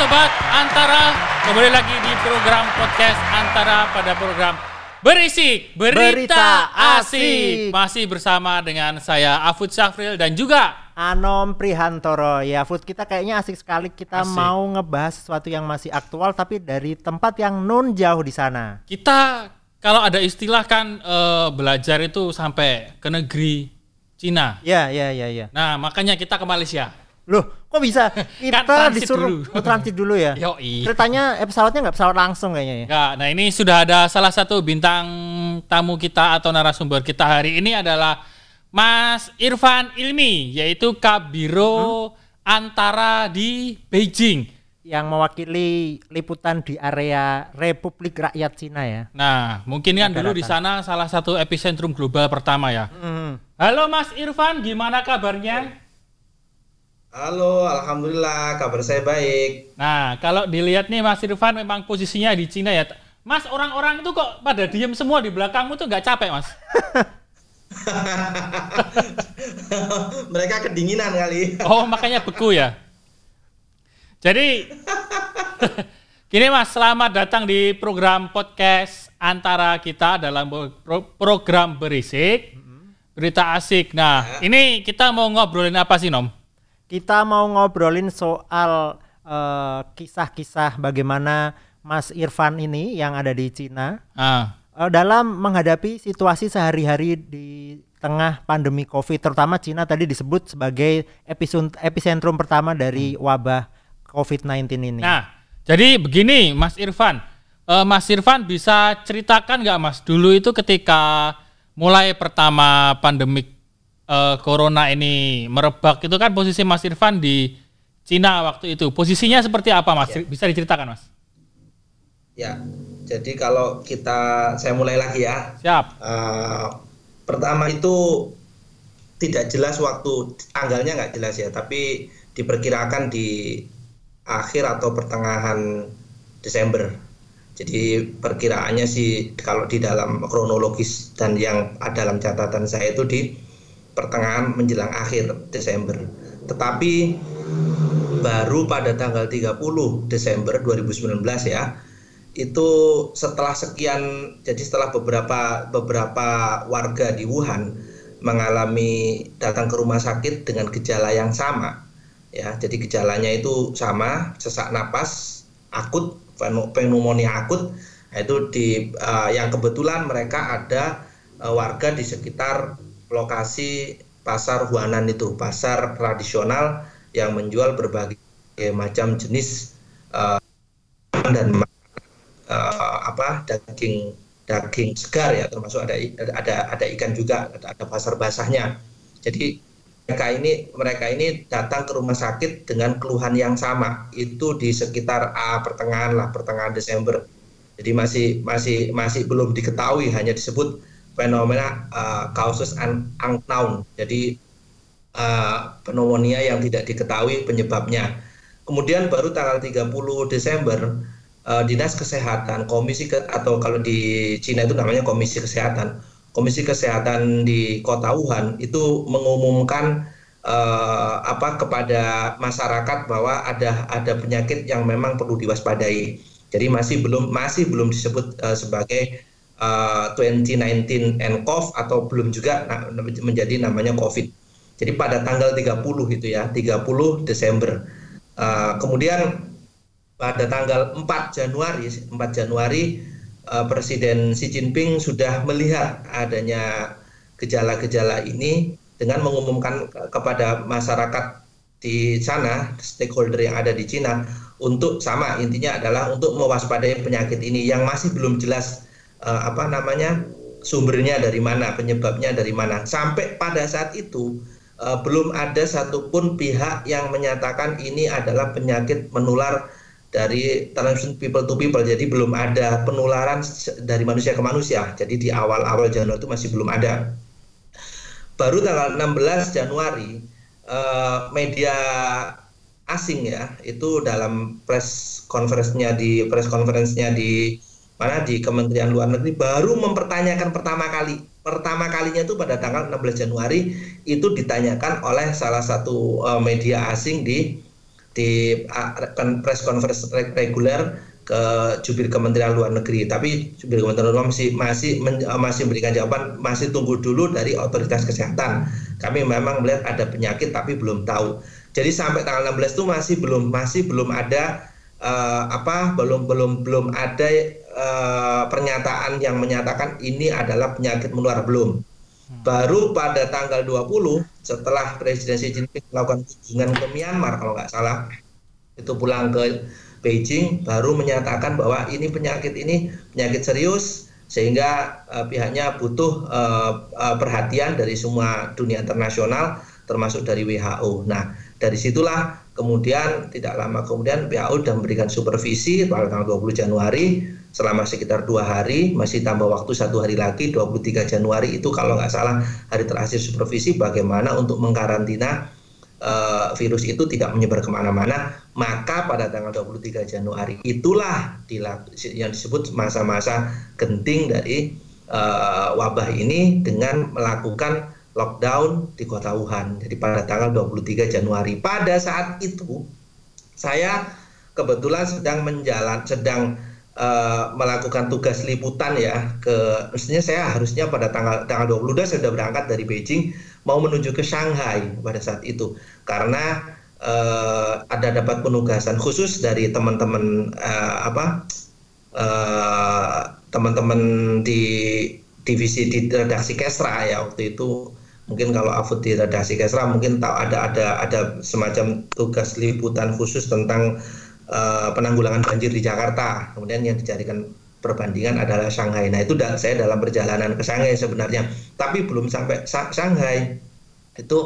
Sobat Antara. Kembali lagi di program podcast Antara pada program Berisik Berita, Berita Asik. Asik. Masih bersama dengan saya Afud Syafril dan juga Anom Prihantoro. Ya Food kita kayaknya asik sekali kita Asik. mau ngebahas sesuatu yang masih aktual tapi dari tempat yang non jauh di sana. Kita kalau ada istilah kan eh, belajar itu sampai ke negeri Cina. Ya ya ya ya. Nah makanya kita ke Malaysia loh kok bisa kita transit disuruh dulu. oh, transit dulu ya Yoi ceritanya eh, pesawatnya nggak pesawat langsung kayaknya ya Enggak, nah ini sudah ada salah satu bintang tamu kita atau narasumber kita hari ini adalah Mas Irfan Ilmi, yaitu Kabiro Antara di Beijing. yang mewakili liputan di area Republik Rakyat Cina ya Nah, mungkin kan dulu di sana salah satu epicentrum global pertama ya. Hmm. Halo Mas Irfan, gimana kabarnya? Halo, alhamdulillah kabar saya baik. Nah, kalau dilihat nih Mas Irfan memang posisinya di Cina ya. Mas, orang-orang itu kok pada diem semua di belakangmu tuh nggak capek, Mas? Mereka kedinginan kali. Oh, makanya beku ya. Jadi gini Mas, selamat datang di program podcast antara kita dalam pro- program berisik berita asik. Nah, ini kita mau ngobrolin apa sih, Nom? Kita mau ngobrolin soal eh, kisah-kisah bagaimana Mas Irfan ini yang ada di Cina Ah, Eh, dalam menghadapi situasi sehari-hari di tengah pandemi Covid, terutama Cina tadi disebut sebagai epicentrum pertama dari wabah COVID-19 ini. nah, jadi begini, Mas Irfan. Eh, Mas Irfan bisa ceritakan nggak, Mas? Dulu itu ketika mulai pertama pandemik eh, corona ini merebak, itu kan posisi Mas Irfan di Cina waktu itu. Posisinya seperti apa, Mas? Bisa diceritakan, Mas? Ya, jadi kalau kita saya mulai lagi ya. Siap. Eh, pertama itu tidak jelas waktu tanggalnya nggak jelas ya, tapi diperkirakan di akhir atau pertengahan Desember. Jadi perkiraannya sih kalau di dalam kronologis dan yang ada dalam catatan saya itu di pertengahan menjelang akhir Desember. Tetapi baru pada tanggal 30 Desember 2019 ya itu setelah sekian jadi setelah beberapa beberapa warga di Wuhan mengalami datang ke rumah sakit dengan gejala yang sama ya jadi gejalanya itu sama sesak napas akut pneu- pneumonia akut Nah, itu di eh, yang kebetulan mereka ada eh, warga di sekitar lokasi pasar Huanan itu pasar tradisional yang menjual berbagai macam jenis eh, dan eh, apa daging daging segar ya termasuk ada ada ada ikan juga ada, ada pasar basahnya. Jadi mereka ini mereka ini datang ke rumah sakit dengan keluhan yang sama. Itu di sekitar ah, pertengahan lah pertengahan Desember. Jadi masih masih masih belum diketahui hanya disebut fenomena uh, causes un- unknown. Jadi uh, pneumonia yang tidak diketahui penyebabnya. Kemudian baru tanggal 30 Desember eh, dinas kesehatan komisi ke, atau kalau di Cina itu namanya komisi kesehatan komisi kesehatan di kota Wuhan itu mengumumkan eh, apa kepada masyarakat bahwa ada ada penyakit yang memang perlu diwaspadai. Jadi masih belum masih belum disebut eh, sebagai eh, 2019 nCoV atau belum juga menjadi namanya COVID. Jadi pada tanggal 30 itu ya 30 Desember. Eh, kemudian pada tanggal 4 Januari 4 Januari eh, Presiden Xi Jinping sudah melihat adanya gejala-gejala ini dengan mengumumkan ke- kepada masyarakat di sana stakeholder yang ada di Cina untuk sama intinya adalah untuk mewaspadai penyakit ini. Yang masih belum jelas eh, apa namanya sumbernya dari mana penyebabnya dari mana. Sampai pada saat itu eh, belum ada satupun pihak yang menyatakan ini adalah penyakit menular dari transmission people to people. Jadi belum ada penularan dari manusia ke manusia. Jadi di awal-awal Januari itu masih belum ada. Baru tanggal 16 Januari eh, media asing ya itu dalam press conference-nya di press conference-nya di mana di Kementerian Luar Negeri baru mempertanyakan pertama kali pertama kalinya itu pada tanggal 16 Januari itu ditanyakan oleh salah satu eh, media asing di di press conference reguler ke jubir Kementerian Luar Negeri. Tapi jubir Kementerian Luar masih masih men, masih memberikan jawaban masih tunggu dulu dari otoritas kesehatan. Kami memang melihat ada penyakit tapi belum tahu. Jadi sampai tanggal 16 itu masih belum masih belum ada uh, apa belum belum belum ada uh, pernyataan yang menyatakan ini adalah penyakit menular belum. Hmm. Baru pada tanggal 20 setelah Presiden Xi Jinping melakukan kunjungan ke Myanmar kalau nggak salah itu pulang ke Beijing baru menyatakan bahwa ini penyakit ini penyakit serius sehingga uh, pihaknya butuh uh, uh, perhatian dari semua dunia internasional termasuk dari WHO. Nah, dari situlah kemudian tidak lama kemudian WHO sudah memberikan supervisi pada tanggal 20 Januari selama sekitar dua hari masih tambah waktu satu hari lagi 23 Januari itu kalau nggak salah hari terakhir supervisi bagaimana untuk mengkarantina uh, virus itu tidak menyebar ke mana-mana, maka pada tanggal 23 Januari itulah yang disebut masa-masa genting dari uh, wabah ini dengan melakukan lockdown di kota Wuhan. Jadi pada tanggal 23 Januari. Pada saat itu saya kebetulan sedang menjalan sedang uh, melakukan tugas liputan ya ke mestinya saya harusnya pada tanggal tanggal 22 saya sudah berangkat dari Beijing mau menuju ke Shanghai pada saat itu. Karena uh, ada dapat penugasan khusus dari teman-teman uh, apa teman-teman uh, di divisi di redaksi Kesra ya waktu itu. Mungkin kalau Afud di redaksi Kesra mungkin tahu ada ada ada semacam tugas liputan khusus tentang uh, penanggulangan banjir di Jakarta kemudian yang dicarikan perbandingan adalah Shanghai. Nah itu saya dalam perjalanan ke Shanghai sebenarnya, tapi belum sampai Shanghai itu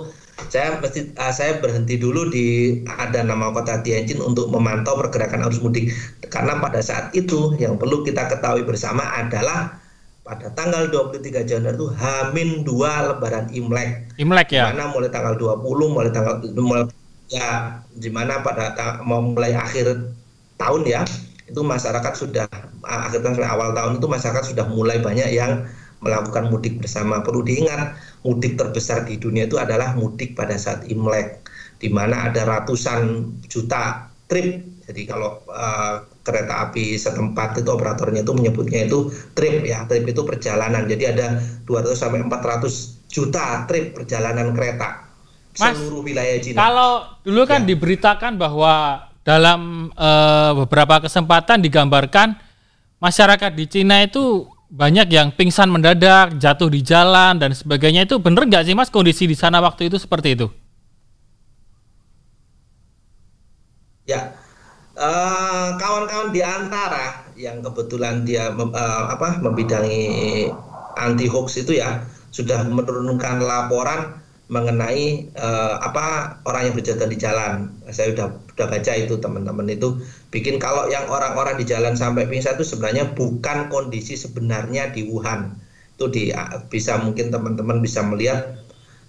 saya mesti uh, saya berhenti dulu di ada nama kota Tianjin untuk memantau pergerakan arus mudik karena pada saat itu yang perlu kita ketahui bersama adalah pada tanggal 23 Januari itu Hamin 2 lebaran Imlek. Imlek ya. Mana mulai tanggal 20 mulai tanggal mulai ya di mana pada mau mulai akhir tahun ya itu masyarakat sudah akhir tahun sampai awal tahun itu masyarakat sudah mulai banyak yang melakukan mudik bersama. Perlu diingat mudik terbesar di dunia itu adalah mudik pada saat Imlek di mana ada ratusan juta trip. Jadi kalau uh, kereta api setempat itu operatornya itu menyebutnya itu trip ya. Trip itu perjalanan. Jadi ada 200 sampai 400 juta trip perjalanan kereta Mas, seluruh wilayah Cina. Kalau dulu kan ya. diberitakan bahwa dalam uh, beberapa kesempatan digambarkan masyarakat di Cina itu banyak yang pingsan mendadak, jatuh di jalan dan sebagainya itu benar nggak sih mas kondisi di sana waktu itu seperti itu? Ya, kawan eh, kawan-kawan di antara yang kebetulan dia uh, apa membidangi anti hoax itu ya sudah menurunkan laporan mengenai uh, apa orang yang berjalan di jalan. Saya sudah sudah baca itu teman-teman itu bikin kalau yang orang-orang di jalan sampai pingsan itu sebenarnya bukan kondisi sebenarnya di Wuhan. Itu di bisa mungkin teman-teman bisa melihat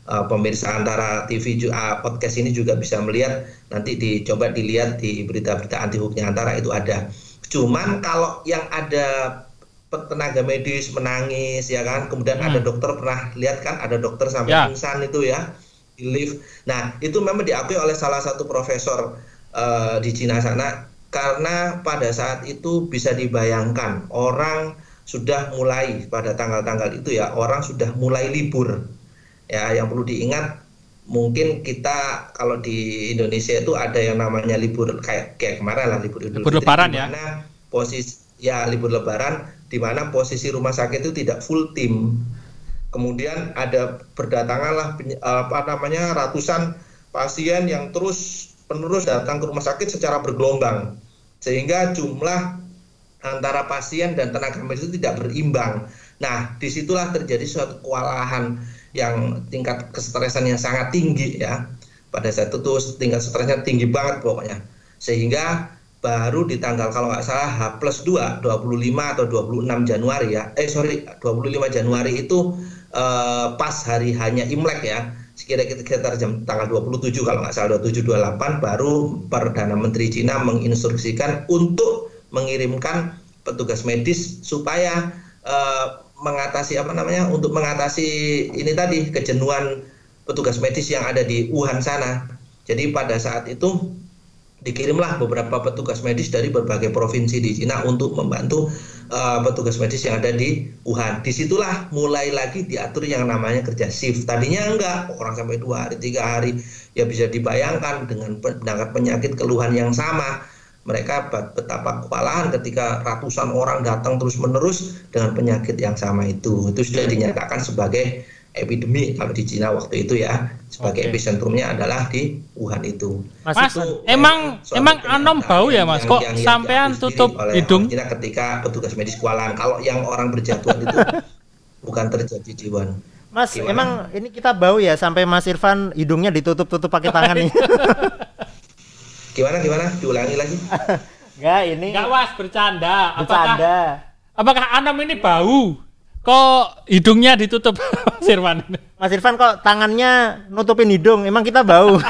uh, pemirsa antara TV uh, podcast ini juga bisa melihat nanti dicoba dilihat di berita-berita anti hoaxnya antara itu ada. Cuman kalau yang ada tenaga medis menangis ya kan kemudian hmm. ada dokter pernah lihat kan ada dokter sampai ya. pingsan itu ya di lift nah itu memang diakui oleh salah satu profesor uh, di Cina sana karena pada saat itu bisa dibayangkan orang sudah mulai pada tanggal-tanggal itu ya orang sudah mulai libur ya yang perlu diingat mungkin kita kalau di Indonesia itu ada yang namanya libur kayak kayak kemarin lah libur Idul libur Lebaran ya posisi ya libur Lebaran di mana posisi rumah sakit itu tidak full tim. Kemudian ada berdatanganlah apa namanya ratusan pasien yang terus penerus datang ke rumah sakit secara bergelombang sehingga jumlah antara pasien dan tenaga medis itu tidak berimbang. Nah, di situlah terjadi suatu kewalahan yang tingkat kestresan yang sangat tinggi ya. Pada saat itu tingkat stresnya tinggi banget pokoknya. Sehingga baru di tanggal kalau nggak salah H plus 2 25 atau 26 Januari ya. Eh sorry 25 Januari itu eh, pas hari hanya Imlek ya. Sekira-kira sekitar jam tanggal 27 kalau nggak salah 27 28 baru Perdana Menteri Cina menginstruksikan untuk mengirimkan petugas medis supaya eh, mengatasi apa namanya untuk mengatasi ini tadi kejenuhan petugas medis yang ada di Wuhan sana. Jadi pada saat itu dikirimlah beberapa petugas medis dari berbagai provinsi di Cina untuk membantu uh, petugas medis yang ada di Wuhan. Di situlah mulai lagi diatur yang namanya kerja shift. Tadinya enggak, orang sampai dua hari, tiga hari, ya bisa dibayangkan dengan penangkat penyakit keluhan yang sama. Mereka betapa kewalahan ketika ratusan orang datang terus menerus dengan penyakit yang sama itu. Itu sudah dinyatakan sebagai epidemi kalau di Cina waktu itu ya sebagai okay. epicentrumnya adalah di Wuhan itu. Mas, mas itu emang emang anom bau ya mas? Kok yang, sampean tutup hidung? Cina ketika petugas medis kualan. Kalau yang orang berjatuhan itu bukan terjadi di Wuhan. Mas, Gimana? emang ini kita bau ya sampai Mas Irfan hidungnya ditutup-tutup pakai tangan nih. gimana gimana? Diulangi lagi. Enggak, ini. Enggak was bercanda. Bercanda. Apakah, apakah Anom ini bau? Kok hidungnya ditutup Mas Irfan? Mas Irfan kok tangannya nutupin hidung? Emang kita bau?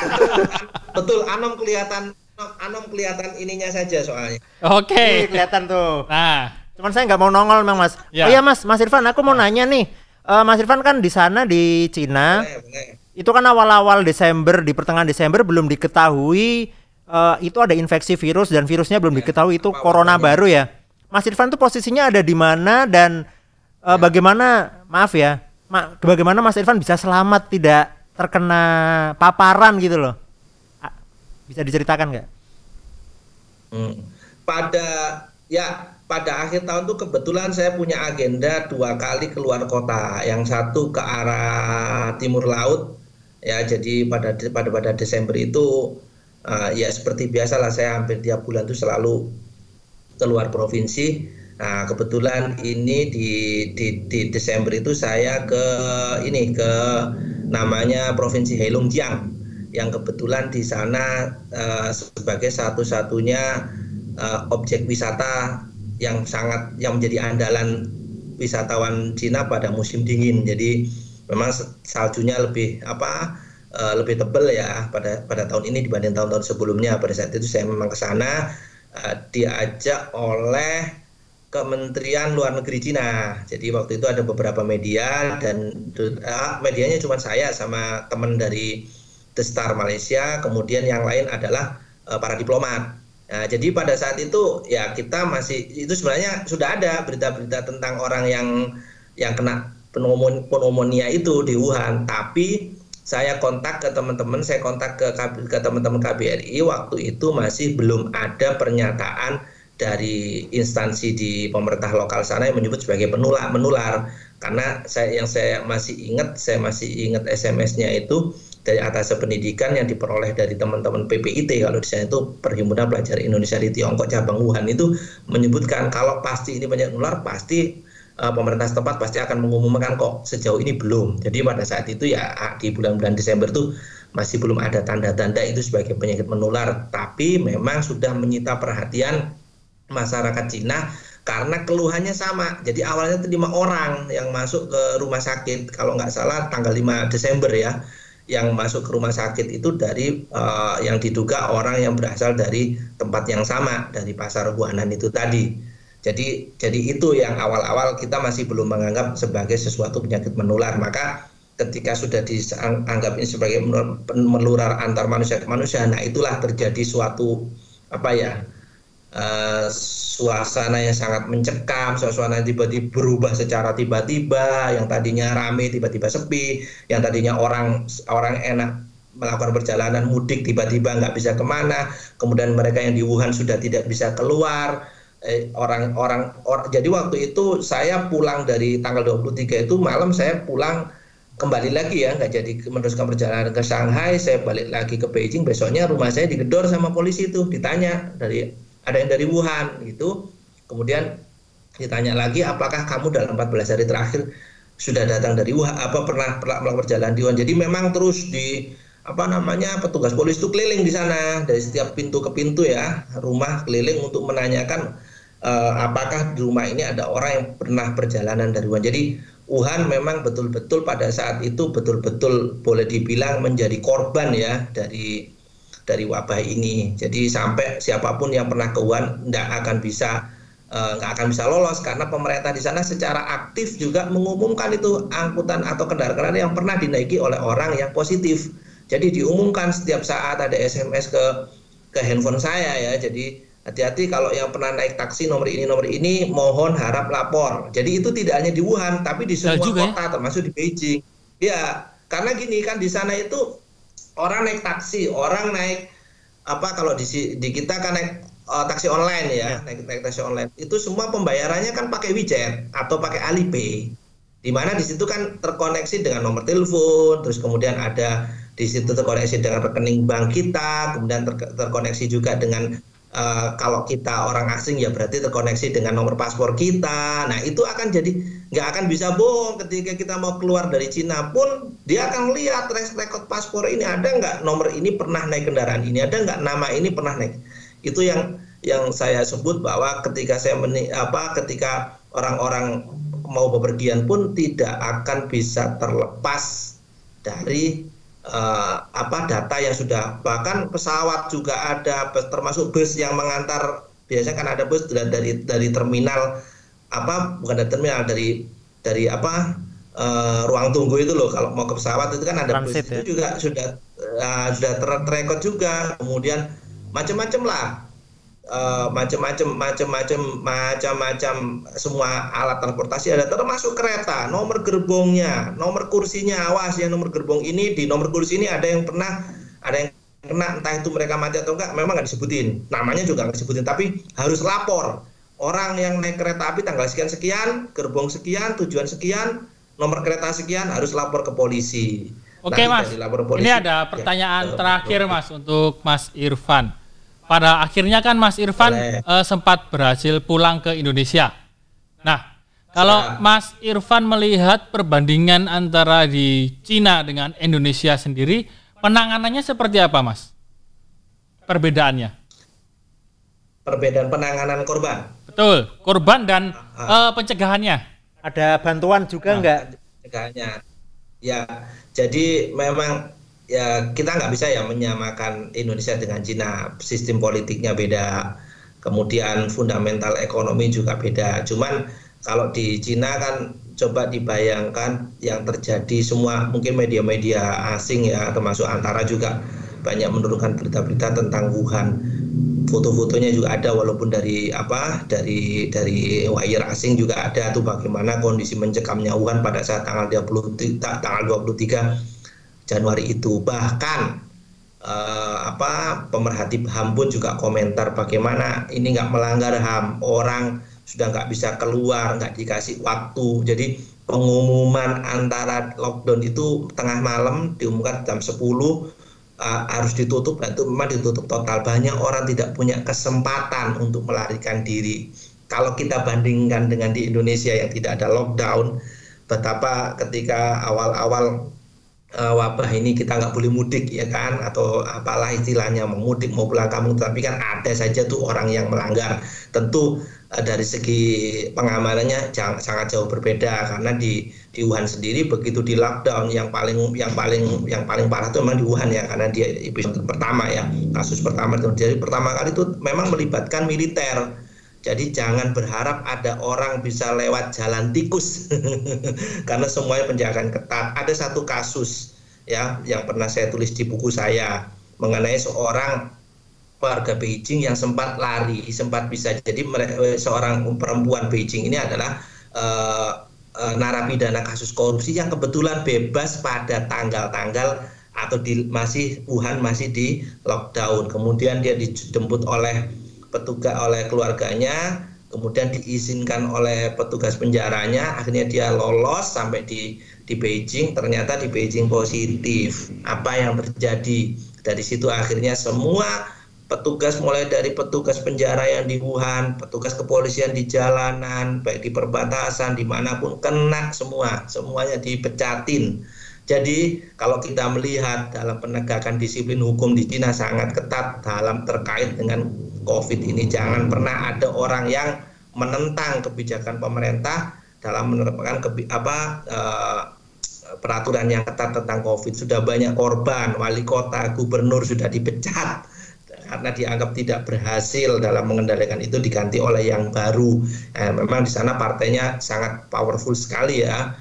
Betul, Anom kelihatan Anom kelihatan ininya saja soalnya. Oke. Okay. kelihatan tuh. Nah, cuman saya nggak mau nongol memang Mas. Ya. Oh iya Mas, Mas Irfan, aku mau nanya nih. Uh, Mas Irfan kan di sana di Cina. Boleh, boleh. Itu kan awal-awal Desember, di pertengahan Desember belum diketahui uh, itu ada infeksi virus dan virusnya belum ya, diketahui itu corona baru ya. Mas Irfan tuh posisinya ada di mana dan uh, bagaimana maaf ya, ma bagaimana Mas Irfan bisa selamat tidak terkena paparan gitu loh? Bisa diceritakan nggak? Hmm. Pada ya pada akhir tahun tuh kebetulan saya punya agenda dua kali keluar kota. Yang satu ke arah timur laut ya jadi pada pada pada Desember itu uh, ya seperti biasa lah saya hampir tiap bulan tuh selalu keluar provinsi Nah, kebetulan ini di, di, di Desember itu saya ke ini ke namanya Provinsi Heilongjiang yang kebetulan di sana uh, sebagai satu-satunya uh, objek wisata yang sangat yang menjadi andalan wisatawan Cina pada musim dingin. Jadi memang saljunya lebih apa uh, lebih tebal ya pada pada tahun ini dibanding tahun-tahun sebelumnya. Pada saat itu saya memang ke sana uh, diajak oleh Kementerian Luar Negeri Cina. Jadi waktu itu ada beberapa media dan uh, medianya cuma saya sama teman dari The Star Malaysia, kemudian yang lain adalah uh, para diplomat. Nah, jadi pada saat itu ya kita masih itu sebenarnya sudah ada berita-berita tentang orang yang yang kena pneumonia itu di Wuhan, tapi saya kontak ke teman-teman, saya kontak ke ke teman-teman KBRI waktu itu masih belum ada pernyataan dari instansi di pemerintah lokal sana yang menyebut sebagai penular menular. Karena saya yang saya masih ingat saya masih ingat SMS-nya itu dari atas pendidikan yang diperoleh dari teman-teman PPIT kalau di sana itu Perhimpunan Pelajar Indonesia di Tiongkok cabang Wuhan itu menyebutkan kalau pasti ini banyak nular pasti uh, pemerintah setempat pasti akan mengumumkan kok. Sejauh ini belum. Jadi pada saat itu ya di bulan-bulan Desember tuh masih belum ada tanda-tanda itu sebagai penyakit menular. Tapi memang sudah menyita perhatian masyarakat Cina karena keluhannya sama. Jadi awalnya itu lima orang yang masuk ke rumah sakit, kalau nggak salah tanggal 5 Desember ya, yang masuk ke rumah sakit itu dari uh, yang diduga orang yang berasal dari tempat yang sama dari pasar Wuhanan itu tadi. Jadi jadi itu yang awal-awal kita masih belum menganggap sebagai sesuatu penyakit menular. Maka ketika sudah dianggap ini sebagai menular antar manusia ke manusia, nah itulah terjadi suatu apa ya uh, suasana yang sangat mencekam, suasana tiba-tiba berubah secara tiba-tiba, yang tadinya rame tiba-tiba sepi, yang tadinya orang orang enak melakukan perjalanan mudik tiba-tiba nggak bisa ke mana, kemudian mereka yang di Wuhan sudah tidak bisa keluar, orang-orang eh, or, jadi waktu itu saya pulang dari tanggal 23 itu malam saya pulang kembali lagi ya nggak jadi meneruskan perjalanan ke Shanghai saya balik lagi ke Beijing besoknya rumah saya digedor sama polisi itu ditanya dari ada yang dari Wuhan gitu. Kemudian ditanya lagi apakah kamu dalam 14 hari terakhir sudah datang dari Wuhan apa pernah pernah melakukan perjalanan di Wuhan. Jadi memang terus di apa namanya petugas polisi itu keliling di sana dari setiap pintu ke pintu ya rumah keliling untuk menanyakan uh, apakah di rumah ini ada orang yang pernah perjalanan dari Wuhan. Jadi Wuhan memang betul-betul pada saat itu betul-betul boleh dibilang menjadi korban ya dari dari wabah ini. Jadi sampai siapa pun yang pernah ke Wuhan tidak akan bisa eh, nggak akan bisa lolos karena pemerintah di sana secara aktif juga mengumumkan itu angkutan atau kendaraan yang pernah dinaiki oleh orang yang positif. Jadi diumumkan setiap saat ada SMS ke ke handphone saya ya. Jadi hati-hati kalau yang pernah naik taksi nomor ini nomor ini mohon harap lapor. Jadi itu tidak hanya di Wuhan tapi di semua juga, ya? kota ya? termasuk di Beijing. Ya, karena gini kan di sana itu orang naik taksi, orang naik apa kalau di di kita kan naik uh, taksi online ya, ya, naik naik taksi online. Itu semua pembayarannya kan pakai WeChat atau pakai Alipay. Di mana di situ kan terkoneksi dengan nomor telepon, terus kemudian ada di situ terkoneksi dengan rekening bank kita, kemudian ter terkoneksi juga dengan Uh, kalau kita orang asing ya berarti terkoneksi dengan nomor paspor kita. Nah itu akan jadi nggak akan bisa bohong ketika kita mau keluar dari Cina pun dia akan lihat rekod paspor ini ada nggak nomor ini pernah naik kendaraan ini ada nggak nama ini pernah naik. Itu yang yang saya sebut bahwa ketika saya meni, apa ketika orang-orang mau bepergian pun tidak akan bisa terlepas dari uh, apa data yang sudah bahkan pesawat juga ada termasuk bus yang mengantar biasanya kan ada bus dari dari terminal apa bukan dari terminal dari dari apa uh, ruang tunggu itu loh kalau mau ke pesawat itu kan ada Transit, bus ya? itu juga sudah uh, sudah terekod juga kemudian macam-macam lah uh, macam-macam macam-macam macam-macam semua alat transportasi ada termasuk kereta nomor gerbongnya nomor kursinya awas ya nomor gerbong ini di nomor kursi ini ada yang pernah ada yang kena entah itu mereka mati atau enggak memang nggak disebutin. Namanya juga nggak disebutin tapi harus lapor. Orang yang naik kereta api tanggal sekian sekian gerbong sekian tujuan sekian nomor kereta sekian harus lapor ke polisi. Oke nah, mas, ini ada pertanyaan ya, terakhir mas untuk Mas Irfan pada akhirnya kan Mas Irfan uh, sempat berhasil pulang ke Indonesia. Nah, kalau ya. Mas Irfan melihat perbandingan antara di Cina dengan Indonesia sendiri, penanganannya seperti apa, Mas? Perbedaannya? Perbedaan penanganan korban. Betul, korban dan uh, pencegahannya. Ada bantuan juga nah, enggak? Pencegahannya. Ya, jadi memang ya kita nggak bisa ya menyamakan Indonesia dengan Cina. Sistem politiknya beda kemudian fundamental ekonomi juga beda. Cuman kalau di Cina kan coba dibayangkan yang terjadi semua mungkin media-media asing ya termasuk antara juga banyak menurunkan berita-berita tentang Wuhan. Foto-fotonya juga ada walaupun dari apa dari dari wire asing juga ada tuh bagaimana kondisi mencekamnya Wuhan pada saat tanggal 20 tanggal 23 Januari itu. Bahkan uh, apa pemerhati HAM pun juga komentar bagaimana ini nggak melanggar HAM orang sudah nggak bisa keluar nggak dikasih waktu. Jadi pengumuman antara lockdown itu tengah malam diumumkan jam 10 uh, harus ditutup. Dan itu memang ditutup total. Banyak orang tidak punya kesempatan untuk melarikan diri. Kalau kita bandingkan dengan di Indonesia yang tidak ada lockdown betapa ketika awal-awal uh, wabah ini kita nggak boleh mudik ya kan? Atau apalah istilahnya mau mudik mau pulang kampung tapi kan ada saja tuh orang yang melanggar. Tentu uh, dari segi pengamanannya jangan, sangat jauh berbeda karena di di Wuhan sendiri begitu di lockdown yang paling yang paling yang paling parah itu memang di Wuhan ya karena dia episode pertama ya kasus pertama itu. Jadi pertama kali itu memang melibatkan militer jadi jangan berharap ada orang bisa lewat jalan tikus karena semuanya penjagaan ketat. Ada satu kasus ya yang pernah saya tulis di buku saya mengenai seorang warga Beijing yang sempat lari, sempat bisa jadi eh, seorang perempuan Beijing ini adalah uh, uh, narapidana kasus korupsi yang kebetulan bebas pada tanggal-tanggal atau di, masih Wuhan masih di lockdown. Kemudian dia dijemput oleh petugas oleh keluarganya kemudian diizinkan oleh petugas penjaranya akhirnya dia lolos sampai di di Beijing ternyata di Beijing positif. Apa yang terjadi? Dari situ akhirnya semua petugas mulai dari petugas penjara yang di Wuhan petugas kepolisian di jalanan baik di perbatasan di mana pun kena semua. Semuanya dipecatin jadi kalau kita melihat dalam penegakan disiplin hukum di Cina sangat ketat dalam terkait dengan COVID ini jangan pernah ada orang yang menentang kebijakan pemerintah dalam menerapkan kebi apa uh, peraturan yang ketat tentang COVID. Sudah banyak korban, wali kota, gubernur sudah dipecat karena dianggap tidak berhasil dalam mengendalikan itu diganti oleh yang baru. Eh, memang di sana partainya sangat powerful sekali ya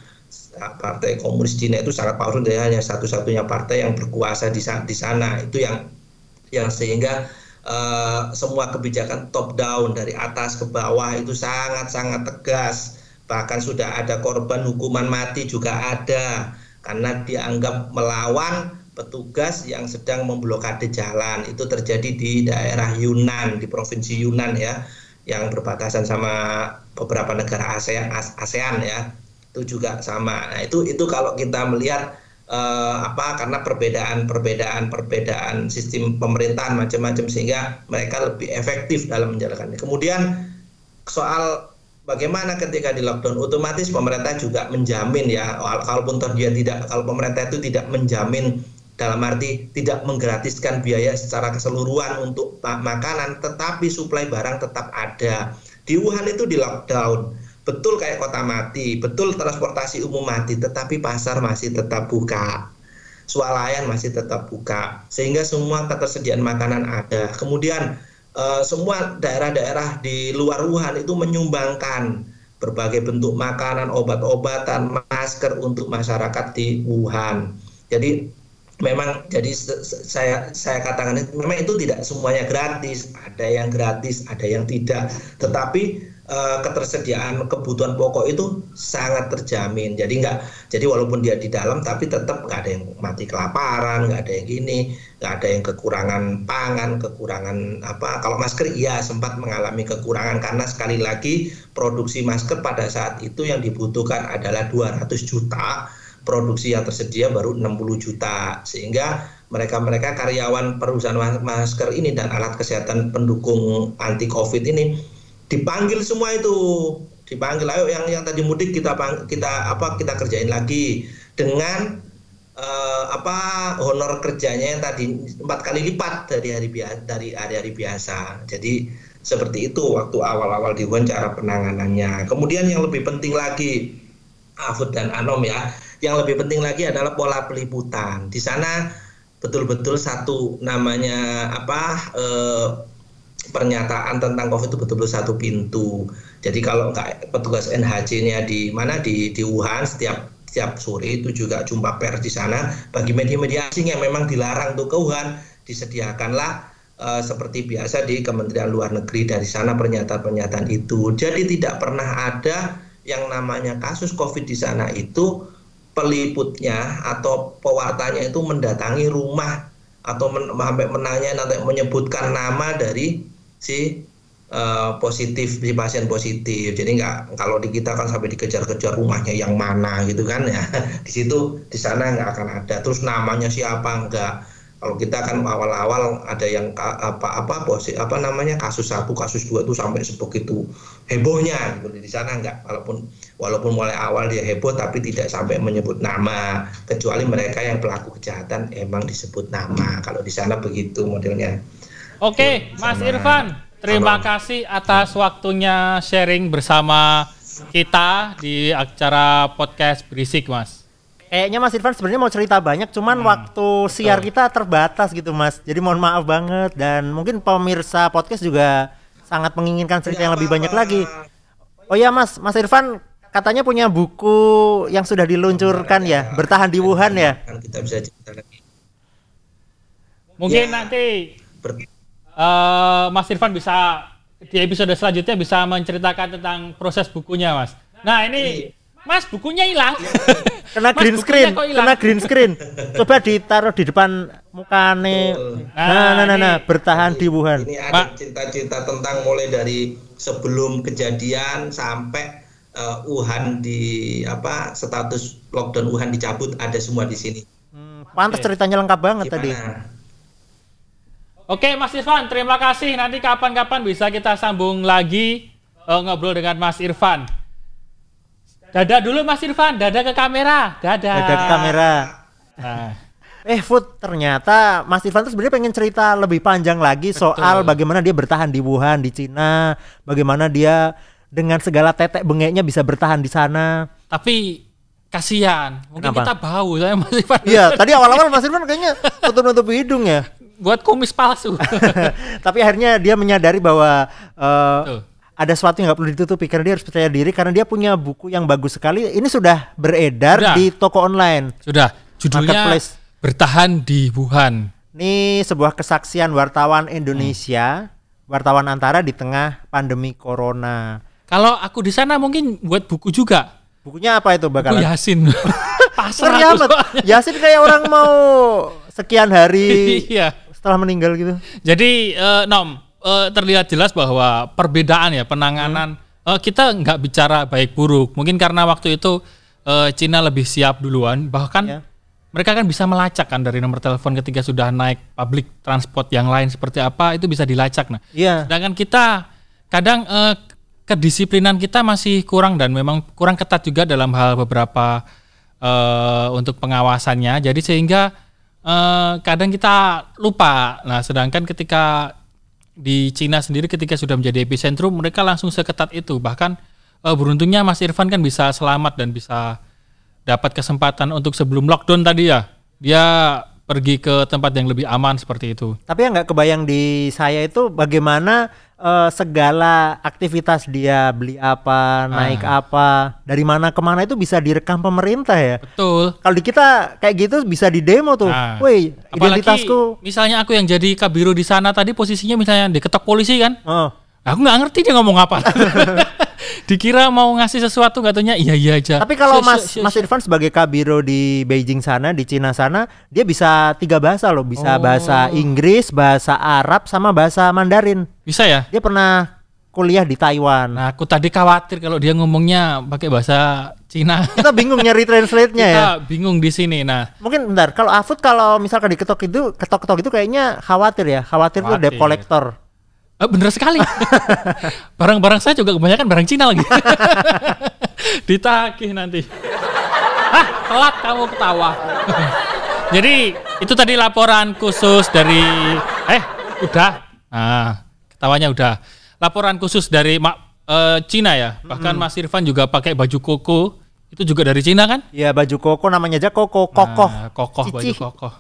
partai komunis Cina itu sangat powerful dia hanya satu-satunya partai yang berkuasa di, di sana itu yang yang sehingga uh, semua kebijakan top down dari atas ke bawah itu sangat-sangat tegas. Bahkan sudah ada korban hukuman mati juga ada karena dianggap melawan petugas yang sedang memblokade jalan. Itu terjadi di daerah Yunan, di provinsi Yunan ya, yang berbatasan sama beberapa negara ASEAN, ASEAN ya. Itu juga sama. Nah, itu itu kalau kita melihat uh, apa karena perbedaan-perbedaan perbedaan sistem pemerintahan macam-macam sehingga mereka lebih efektif dalam menjalankannya. Kemudian soal bagaimana ketika di lockdown otomatis pemerintah juga menjamin ya kalaupun dia tidak kalau pemerintah itu tidak menjamin dalam arti tidak menggratiskan biaya secara keseluruhan untuk makanan tetapi suplai barang tetap ada. Di Wuhan itu di lockdown betul kayak kota mati, betul transportasi umum mati, tetapi pasar masih tetap buka. Swalayan masih tetap buka, sehingga semua ketersediaan makanan ada. Kemudian eh, semua daerah-daerah di luar Wuhan itu menyumbangkan berbagai bentuk makanan, obat-obatan, masker untuk masyarakat di Wuhan. Jadi memang jadi saya saya katakan memang itu tidak semuanya gratis, ada yang gratis, ada yang tidak. Tetapi uh, ketersediaan kebutuhan pokok itu sangat terjamin. Jadi nggak, jadi walaupun dia di dalam, tapi tetap nggak ada yang mati kelaparan, nggak ada yang gini, nggak ada yang kekurangan pangan, kekurangan apa. Kalau masker iya sempat mengalami kekurangan karena sekali lagi produksi masker pada saat itu yang dibutuhkan adalah 200 juta, produksi yang tersedia baru 60 juta, sehingga mereka-mereka karyawan perusahaan masker ini dan alat kesehatan pendukung anti covid ini dipanggil semua itu. Dipanggil ayo yang yang tadi mudik kita kita apa kita kerjain lagi. Dengan uh, apa honor kerjanya yang tadi empat kali lipat dari hari biasa dari hari-hari biasa. Jadi seperti itu waktu awal-awal di Wuhan cara penanganannya. Kemudian yang lebih penting lagi Afud dan Anom ya yang lebih penting lagi adalah pola peliputan. Di sana betul-betul satu namanya apa eh, pernyataan tentang COVID itu betul-betul satu pintu. Jadi kalau nggak petugas NHC-nya di mana di di Wuhan setiap setiap sore itu juga jumpa pers di sana. Bagi media-media asing yang memang dilarang untuk ke Wuhan disediakanlah uh, seperti biasa di Kementerian Luar Negeri dari sana pernyataan-pernyataan itu. Jadi tidak pernah ada yang namanya kasus COVID di sana itu peliputnya atau pewartanya itu mendatangi rumah atau men sampai menanya nanti menyebutkan nama dari si uh, positif si pasien positif. Jadi nggak kalau di kita kan sampai dikejar-kejar rumahnya yang mana gitu kan ya. Di situ di sana nggak akan ada. Terus namanya siapa? Enggak kalau kita kan awal-awal ada yang apa apa posi apa namanya kasus satu kasus dua itu sampai sebegitu hebohnya gitu. Di sana enggak walaupun walaupun mulai awal dia heboh tapi tidak sampai menyebut nama. Kecuali mereka yang pelaku kejahatan emang disebut nama. Kalau di sana begitu modelnya Oke, Mas Irfan, terima Halo. kasih atas waktunya sharing bersama kita di acara podcast berisik, Mas. Kayaknya Mas Irfan sebenarnya mau cerita banyak, cuman hmm, waktu siar kita terbatas gitu, Mas. Jadi mohon maaf banget dan mungkin pemirsa podcast juga sangat menginginkan cerita yang lebih banyak lagi. Oh ya, Mas, Mas Irfan katanya punya buku yang sudah diluncurkan ya, bertahan di Wuhan ya. Kita bisa cerita lagi. Mungkin ya. nanti uh, Mas Irfan bisa di episode selanjutnya bisa menceritakan tentang proses bukunya, Mas. Nah, ini Mas bukunya hilang. kena mas, green screen, kena green screen. Coba ditaruh di depan mukane. Nah, nah, nah, nah, nah, bertahan di Wuhan. Ini ada cerita-cerita tentang mulai dari sebelum kejadian sampai uh, Wuhan di apa status lockdown Wuhan dicabut ada semua di sini. Hmm, pantas ceritanya lengkap banget Gimana? tadi. Oke Mas Irfan, terima kasih. Nanti kapan-kapan bisa kita sambung lagi uh, ngobrol dengan Mas Irfan. Dadah dulu Mas Irfan, dadah ke kamera. Dadah. Dadah ke kamera. Nah. Eh Food, ternyata Mas Irfan tuh sebenarnya pengen cerita lebih panjang lagi Betul. soal bagaimana dia bertahan di Wuhan, di Cina, bagaimana dia dengan segala tetek bengeknya bisa bertahan di sana. Tapi kasihan, mungkin Kenapa? kita bau saya Mas Irfan. Iya, tadi awal-awal Mas Irfan kayaknya tutup-nutup hidung ya buat kumis palsu. Tapi akhirnya dia menyadari bahwa uh, ada sesuatu yang nggak perlu ditutupi karena dia harus percaya diri karena dia punya buku yang bagus sekali. Ini sudah beredar sudah. di toko online. Sudah. Judulnya Bertahan di Wuhan. Ini sebuah kesaksian wartawan Indonesia, hmm. wartawan antara di tengah pandemi corona. Kalau aku di sana mungkin buat buku juga. Bukunya apa itu bakal? Buku Yasin. Pasar Yasin kayak orang mau sekian hari iya. Setelah meninggal gitu. Jadi uh, Nom, uh, terlihat jelas bahwa perbedaan ya penanganan hmm. uh, kita nggak bicara baik buruk. Mungkin karena waktu itu uh, Cina lebih siap duluan, bahkan yeah mereka kan bisa melacak kan dari nomor telepon ketika sudah naik public transport yang lain seperti apa itu bisa dilacak nah. Iya. Sedangkan kita kadang eh, kedisiplinan kita masih kurang dan memang kurang ketat juga dalam hal beberapa eh, untuk pengawasannya. Jadi sehingga eh, kadang kita lupa. Nah, sedangkan ketika di Cina sendiri ketika sudah menjadi epicentrum mereka langsung seketat itu. Bahkan eh, beruntungnya Mas Irfan kan bisa selamat dan bisa dapat kesempatan untuk sebelum lockdown tadi ya, dia pergi ke tempat yang lebih aman seperti itu. Tapi yang nggak kebayang di saya itu bagaimana uh, segala aktivitas dia beli apa, naik ah. apa, dari mana ke mana itu bisa direkam pemerintah ya. Betul. Kalau di kita kayak gitu bisa di demo tuh. Nah. Woi, identitasku. misalnya aku yang jadi kabiro di sana tadi posisinya misalnya diketok polisi kan. Oh. Aku nggak ngerti dia ngomong apa. dikira mau ngasih sesuatu katanya iya iya aja. Tapi kalau Mas Mas Irfan sebagai kabiro di Beijing sana, di Cina sana, dia bisa tiga bahasa loh, bisa oh. bahasa Inggris, bahasa Arab, sama bahasa Mandarin. Bisa ya? Dia pernah kuliah di Taiwan. Nah, aku tadi khawatir kalau dia ngomongnya pakai bahasa Cina. Kita bingung nyari translate-nya ya. Kita bingung di sini. Nah, mungkin bentar. Kalau Afut kalau misalkan diketok itu, ketok-ketok itu kayaknya khawatir ya. Khawatir, khawatir. tuh debt collector. Oh, bener sekali. Barang-barang saya juga kebanyakan barang Cina lagi. Ditagih nanti. Ah, telat kamu ketawa. Jadi itu tadi laporan khusus dari eh udah. Nah, ketawanya udah. Laporan khusus dari Mak uh, Cina ya. Bahkan hmm. Mas Irfan juga pakai baju koko. Itu juga dari Cina kan? Iya, baju koko namanya aja koko, kokoh. Nah, kokoh baju kokoh.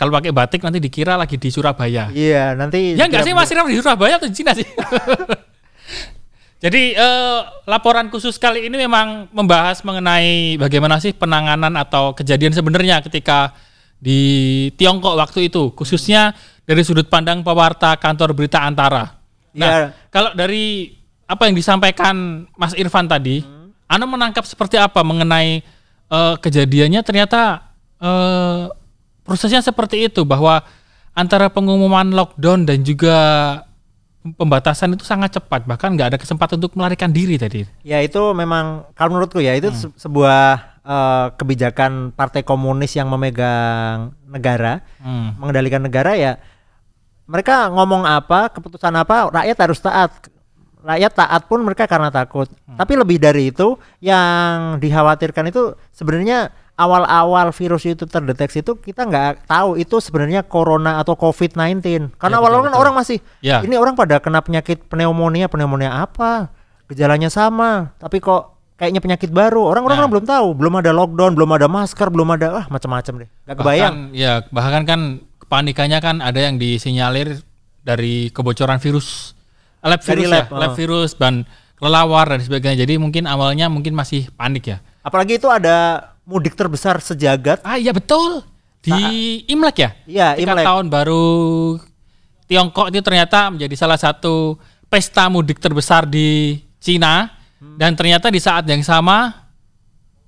Kalau pakai batik nanti dikira lagi di Surabaya. Iya, nanti. Ya enggak sih Mas Iram di Surabaya atau di Cina sih? Jadi eh, laporan khusus kali ini memang membahas mengenai bagaimana sih penanganan atau kejadian sebenarnya ketika di Tiongkok waktu itu, khususnya dari sudut pandang pewarta kantor berita Antara. Nah, ya. kalau dari apa yang disampaikan Mas Irfan tadi, hmm. Anda menangkap seperti apa mengenai uh, kejadiannya ternyata uh, prosesnya seperti itu bahwa antara pengumuman lockdown dan juga pembatasan itu sangat cepat bahkan nggak ada kesempatan untuk melarikan diri tadi. Ya itu memang kalau menurutku ya itu hmm. sebuah uh, kebijakan partai komunis yang memegang negara, hmm. mengendalikan negara ya mereka ngomong apa, keputusan apa, rakyat harus taat. Rakyat taat pun mereka karena takut. Hmm. Tapi lebih dari itu yang dikhawatirkan itu sebenarnya awal-awal virus itu terdeteksi itu kita nggak tahu itu sebenarnya corona atau covid-19 karena ya, awal-awal kan orang masih ya. ini orang pada kena penyakit pneumonia pneumonia apa? Gejalanya sama tapi kok kayaknya penyakit baru. Orang-orang nah. belum tahu. Belum ada lockdown belum ada masker belum ada ah macam-macam deh. Nggak kebayang. bahkan, ya bahkan kan kepanikannya kan ada yang disinyalir dari kebocoran virus lab virus lab, ya, oh. lab virus dan kelelawar dan sebagainya. Jadi mungkin awalnya mungkin masih panik ya. Apalagi itu ada mudik terbesar sejagat. Ah iya betul. Di Saat, Imlek ya? Iya, Imlek. tahun baru Tiongkok itu ternyata menjadi salah satu pesta mudik terbesar di Cina hmm. dan ternyata di saat yang sama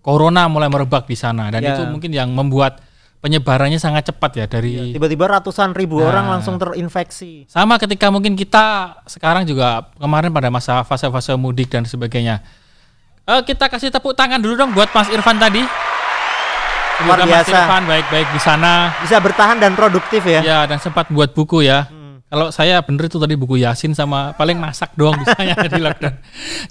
corona mulai merebak di sana dan ya. itu mungkin yang membuat penyebarannya sangat cepat ya dari ya, tiba-tiba ratusan ribu nah, orang langsung terinfeksi. Sama ketika mungkin kita sekarang juga kemarin pada masa fase-fase mudik dan sebagainya. Uh, kita kasih tepuk tangan dulu dong buat Mas Irfan tadi. Luar biasa. Mas Irfan baik-baik di sana. Bisa bertahan dan produktif ya. Ya, dan sempat buat buku ya. Hmm. Kalau saya bener itu tadi buku Yasin sama paling masak doang bisanya di lockdown.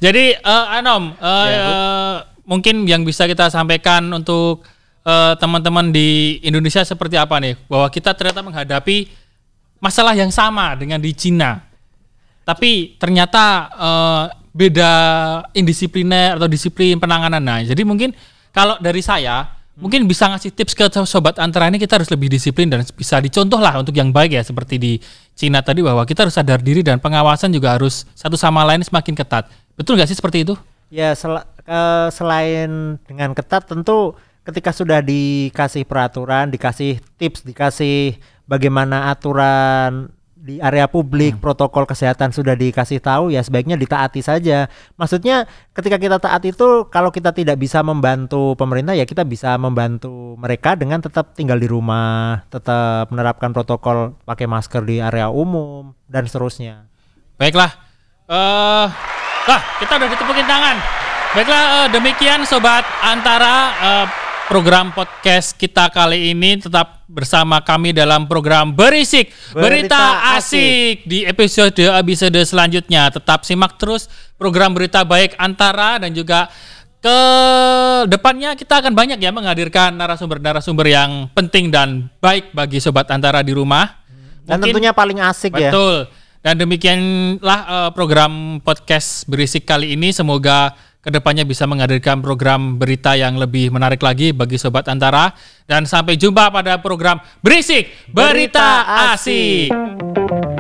Jadi uh, Anom, uh, ya, uh, mungkin yang bisa kita sampaikan untuk uh, teman-teman di Indonesia seperti apa nih? Bahwa kita ternyata menghadapi masalah yang sama dengan di Cina. Tapi ternyata uh, beda indisipliner atau disiplin penanganan. Nah, jadi mungkin kalau dari saya Mungkin bisa ngasih tips ke sobat antara ini kita harus lebih disiplin dan bisa dicontoh lah untuk yang baik ya seperti di Cina tadi bahwa kita harus sadar diri dan pengawasan juga harus satu sama lain semakin ketat. Betul nggak sih seperti itu? Ya sel uh, selain dengan ketat tentu ketika sudah dikasih peraturan, dikasih tips, dikasih bagaimana aturan di area publik hmm. protokol kesehatan sudah dikasih tahu ya sebaiknya ditaati saja. Maksudnya ketika kita taat itu kalau kita tidak bisa membantu pemerintah ya kita bisa membantu mereka dengan tetap tinggal di rumah, tetap menerapkan protokol pakai masker di area umum dan seterusnya. Baiklah. Eh uh, kita udah ditepukin tangan. Baiklah uh, demikian sobat antara uh, program podcast kita kali ini tetap bersama kami dalam program Berisik Berita, Berita Asik. di episode episode selanjutnya. Tetap simak terus program Berita Baik Antara dan juga ke depannya kita akan banyak ya menghadirkan narasumber-narasumber yang penting dan baik bagi sobat Antara di rumah. Dan Mungkin, tentunya paling asik betul. ya. Betul. Dan demikianlah uh, program podcast Berisik kali ini semoga ke depannya bisa menghadirkan program berita yang lebih menarik lagi bagi Sobat Antara. Dan sampai jumpa pada program Berisik Berita, Asik.